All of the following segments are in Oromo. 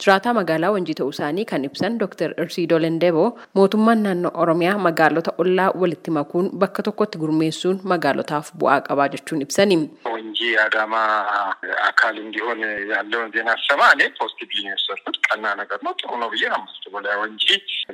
Jiraataa magaalaa Wanjii ta'uu isaanii kan ibsan Dr. Irsiidoo Lendeboo mootummaan naannoo Oromiyaa magaalota ollaa walitti makuun bakka tokkotti gurmeessuun magaalotaaf bu'aa qabaa jechuun ibsani. ወንጂ አዳማ አካል እንዲሆን ያለውን ዜና ሰማ እኔ ፖዚቲቭሊ ነው የወሰድኩት። ቀና ነገር ነው፣ ጥሩ ነው ብዬ ነው የማስበው። ወንጂ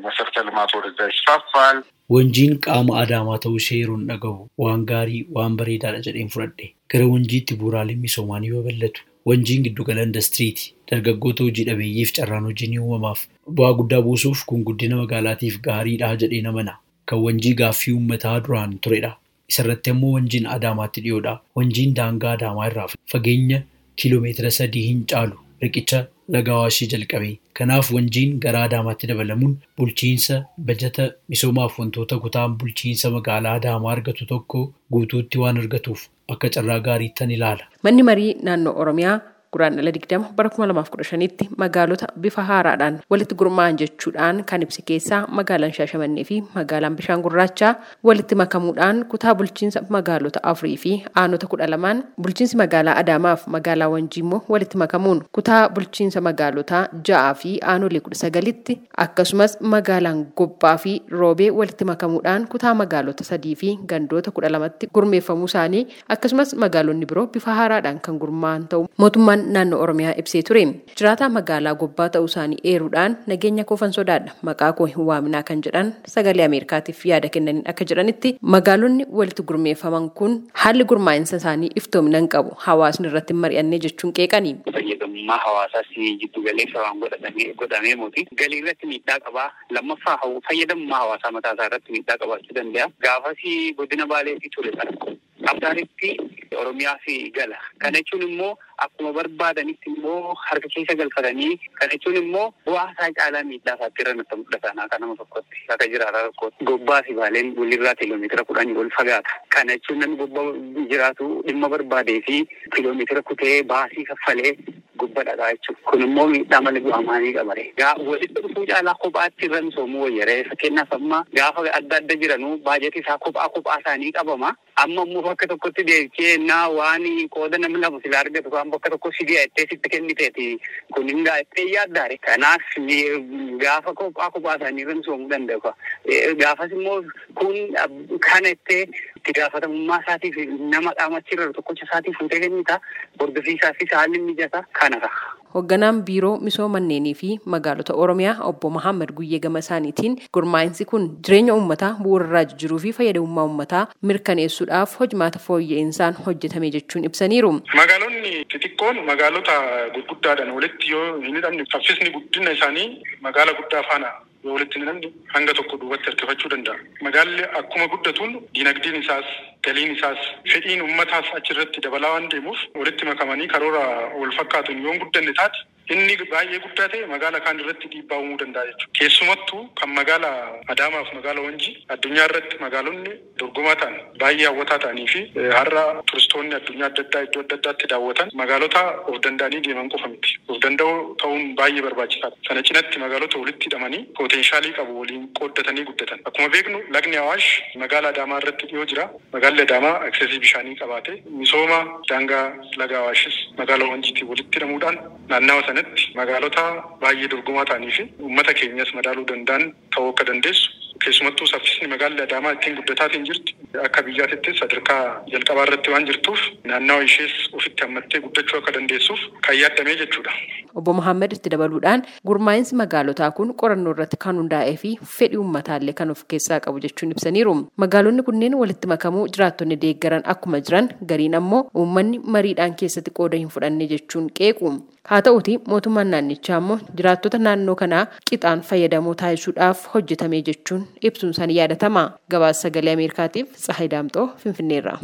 መሰረተ ልማት ወደዛ ይስፋፋል። Wanjiin qaama adaamaa ta'uu ishee yeroon dhagahu waan gaarii waan bareedaadha jedheen fudhadhe gara wanjiitti bu'uuraaleen misoomaa ni babal'atu. Wanjiin giddugala indastiriiti. Dargaggoota hojii dhabeeyyiif carraan hojii ni uumamaaf. Bu'aa guddaa buusuuf kun guddina magaalaatiif gaariidha jedhee namana. Kan wanjii gaaffii uummataa duraan turedha. Isarratti ammoo wanjiin Adaamaatti dhiyoodha. Wanjiin daangaa Adaamaa irraa fageenya kiiloomeetira sadii hin caalu riqicha laga Awaashii jalqabe. Kanaaf wanjiin gara Adaamaatti dabalamuun bulchiinsa bajata misoomaaf wantoota kutaan bulchiinsa magaalaa Adaamaa argatu tokko guutuutti waan argatuuf akka carraa gaariittan ilaala. Manni marii naannoo Oromiyaa guraandhala digdama bara kuma lamaaf kudha shanitti magaalota bifa haaraadhaan walitti gurmaa'an jechuudhaan kan ibsi keessaa magaalaan Shaashamannee fi magaalaan Bishaan Gurraachaa walitti makamuudhaan kutaa bulchiinsa magaalota afurii fi aanota kudha lamaan bulchiinsi magaalaa Adaamaaf magaalaa Wanjii immoo walitti makamuun kutaa bulchiinsa magaalotaa ja'aa fi aanolee kudha sagalitti akkasumas magaalaan Gobbaa fi Roobee walitti makamuudhaan kutaa magaalota sadii fi gandoota kudha lamatti gurmeeffamuu isaanii akkasumas magaalonni biroo bifa haaraadhaan kan gurmaa'an ta'u. Mootummaan naannoo Oromiyaa ibsee ture. Jiraataa magaalaa Gobbaa ta'uu isaanii eeruudhaan nageenya koofan sodaadha. Maqaa koo hin waaminaa kan jedhan sagalee Ameerikaatiif yaada kennaniin akka jedhanitti magaalonni walitti gurmeeffaman kun haalli gurmaa'insa isaanii iftoomina hin qabu. Hawaasni irratti mari'annee jechuun qeeqani. fayyadamummaa hawaasaas jiddu galeessa waan godhatamee godhamee muti galii irratti miidhaa qabaa lammaffaa fayyadamummaa hawaasaa mataa isaa irratti miidhaa qabaachuu danda'a. Gaafas godina baaleetii ture abdaanitti oromiyaa fi gala. Kana jechuun immoo akkuma barbaadanitti immoo harka keessa galfatanii kana jechuun immoo bu'aa isaa caalaa miidhaa isaatti irra nutti mul'atan akka nama tokkotti akka jiraata tokkotti gobbaa fi baaleen walirraa kiiloomeetira kudhanii ol fagaata kana jechuun namni gobbaa jiraatu dhimma barbaadee fi kiiloomeetira kutee baasii kaffalee gubba dhagaa jechuudha. Kun immoo miidhaa malee bu'aa maalii qabare. Walitti dhufuu caalaa kophaatti irra misoomuu wayyaree fakkeenyaaf amma gaafa adda adda jiranuu baajetii isaa kophaa kophaa isaanii qabama. Amma immoo bakka tokkotti deebisee naa waan qooda namni lama sila argatu waan bakka tokko si dhiyaatee sitti kenniteeti kun hin gaa'ettee yaaddaare. Kanaaf gaafa kophaa kophaa isaanii irra misoomuu danda'u. Gaafas immoo kun kana ittee itti gaafatamummaa isaatiif nama qaamachirra tokkocha isaatiif fuutee kennita. Hordofisiisaafis haalli mijata kanadha. Hoogganaan biiroo misooma manneenii fi magaalota Oromiyaa obbo Mahammad Guyyee gama isaaniitiin gurmaa'insi kun jireenya uummataa bu'uurarraa jijjiiruu fi fayyadamummaa uummataa mirkaneessuudhaaf hojimaata fooyya'insa hojjetame jechuun ibsaniiru. Magaalonni xixiqqoon magaalota gurguddaadhaan walitti yoo hin hidhamne saffisni guddina isaanii magaala guddaa faana walitti hin hidhamne hanga tokko duubatti harkifachuu danda'a. Magaalli akkuma guddatuun diinagdeen isaas galiin isaas fedhiin uummataas achirratti dabalaa waan deemuuf walitti makamanii karoora wal fakkaatuun yoo guddanne taate inni baay'ee guddaa ta'e magaala kaan irratti dhiibbaa uumuu danda'a jechuudha. Keessumattuu kan magaala Adaamaaf magaala Wanjii addunyaa irratti magaalonni dorgomaa ta'an baay'ee hawwataa ta'anii fi har'a turistoonni addunyaa adda addaa iddoo adda addaatti daawwatan magaalota of danda'anii deeman qofa miti. Of danda'uu ta'uun baay'ee barbaachisaadha. Sana cinatti magaalota walitti hidhamanii poteenshaalii qabu waliin qooddatanii guddatan. Akkuma beeknu lagni Awaash magaala Adaamaa irratti dhiyoo jira. Magaalli Adaamaa aksesii bishaanii qabaate misooma daangaa laga Awaashis magaala Wanjiitiin walitti hidhamuudhaan naannawa sanatti magaalota baay'ee dorgomaa ta'anii fi uummata keenyas madaaluu danda'an ta'uu akka dandeessu keessumattuu saffisni magaalli Adaamaa ittiin guddataatiin jirti akka biyyaatittis sadarkaa jalqabaa irratti waan jirtuuf naannawa ishees ofitti hammattee guddachuu akka dandeessuuf kan yaaddamee jechuudha. Obbo Mohaammed itti dabaluudhaan gurmaa'insi magaalotaa kun qorannoo irratti kan hundaa'ee fi fedhii uummataallee kan of keessaa qabu jechuun ibsaniiru. Magaalonni kunneen walitti makamuu jiraattonni deeggaran akkuma jiran gariin ammoo uummanni mariidhaan keessatti qooda hin fudhanne jechuun qeequ. Haa ta'uti mootummaan naannichaa ammoo jiraattota naannoo kanaa qixaan fayyadamoo taasisuudhaaf hojjetame jechuun ibsuun isaanii yaadatama. Gabaasa sagalee Ameerikaatiif Tsahayi Daamxoo Finfinneerra.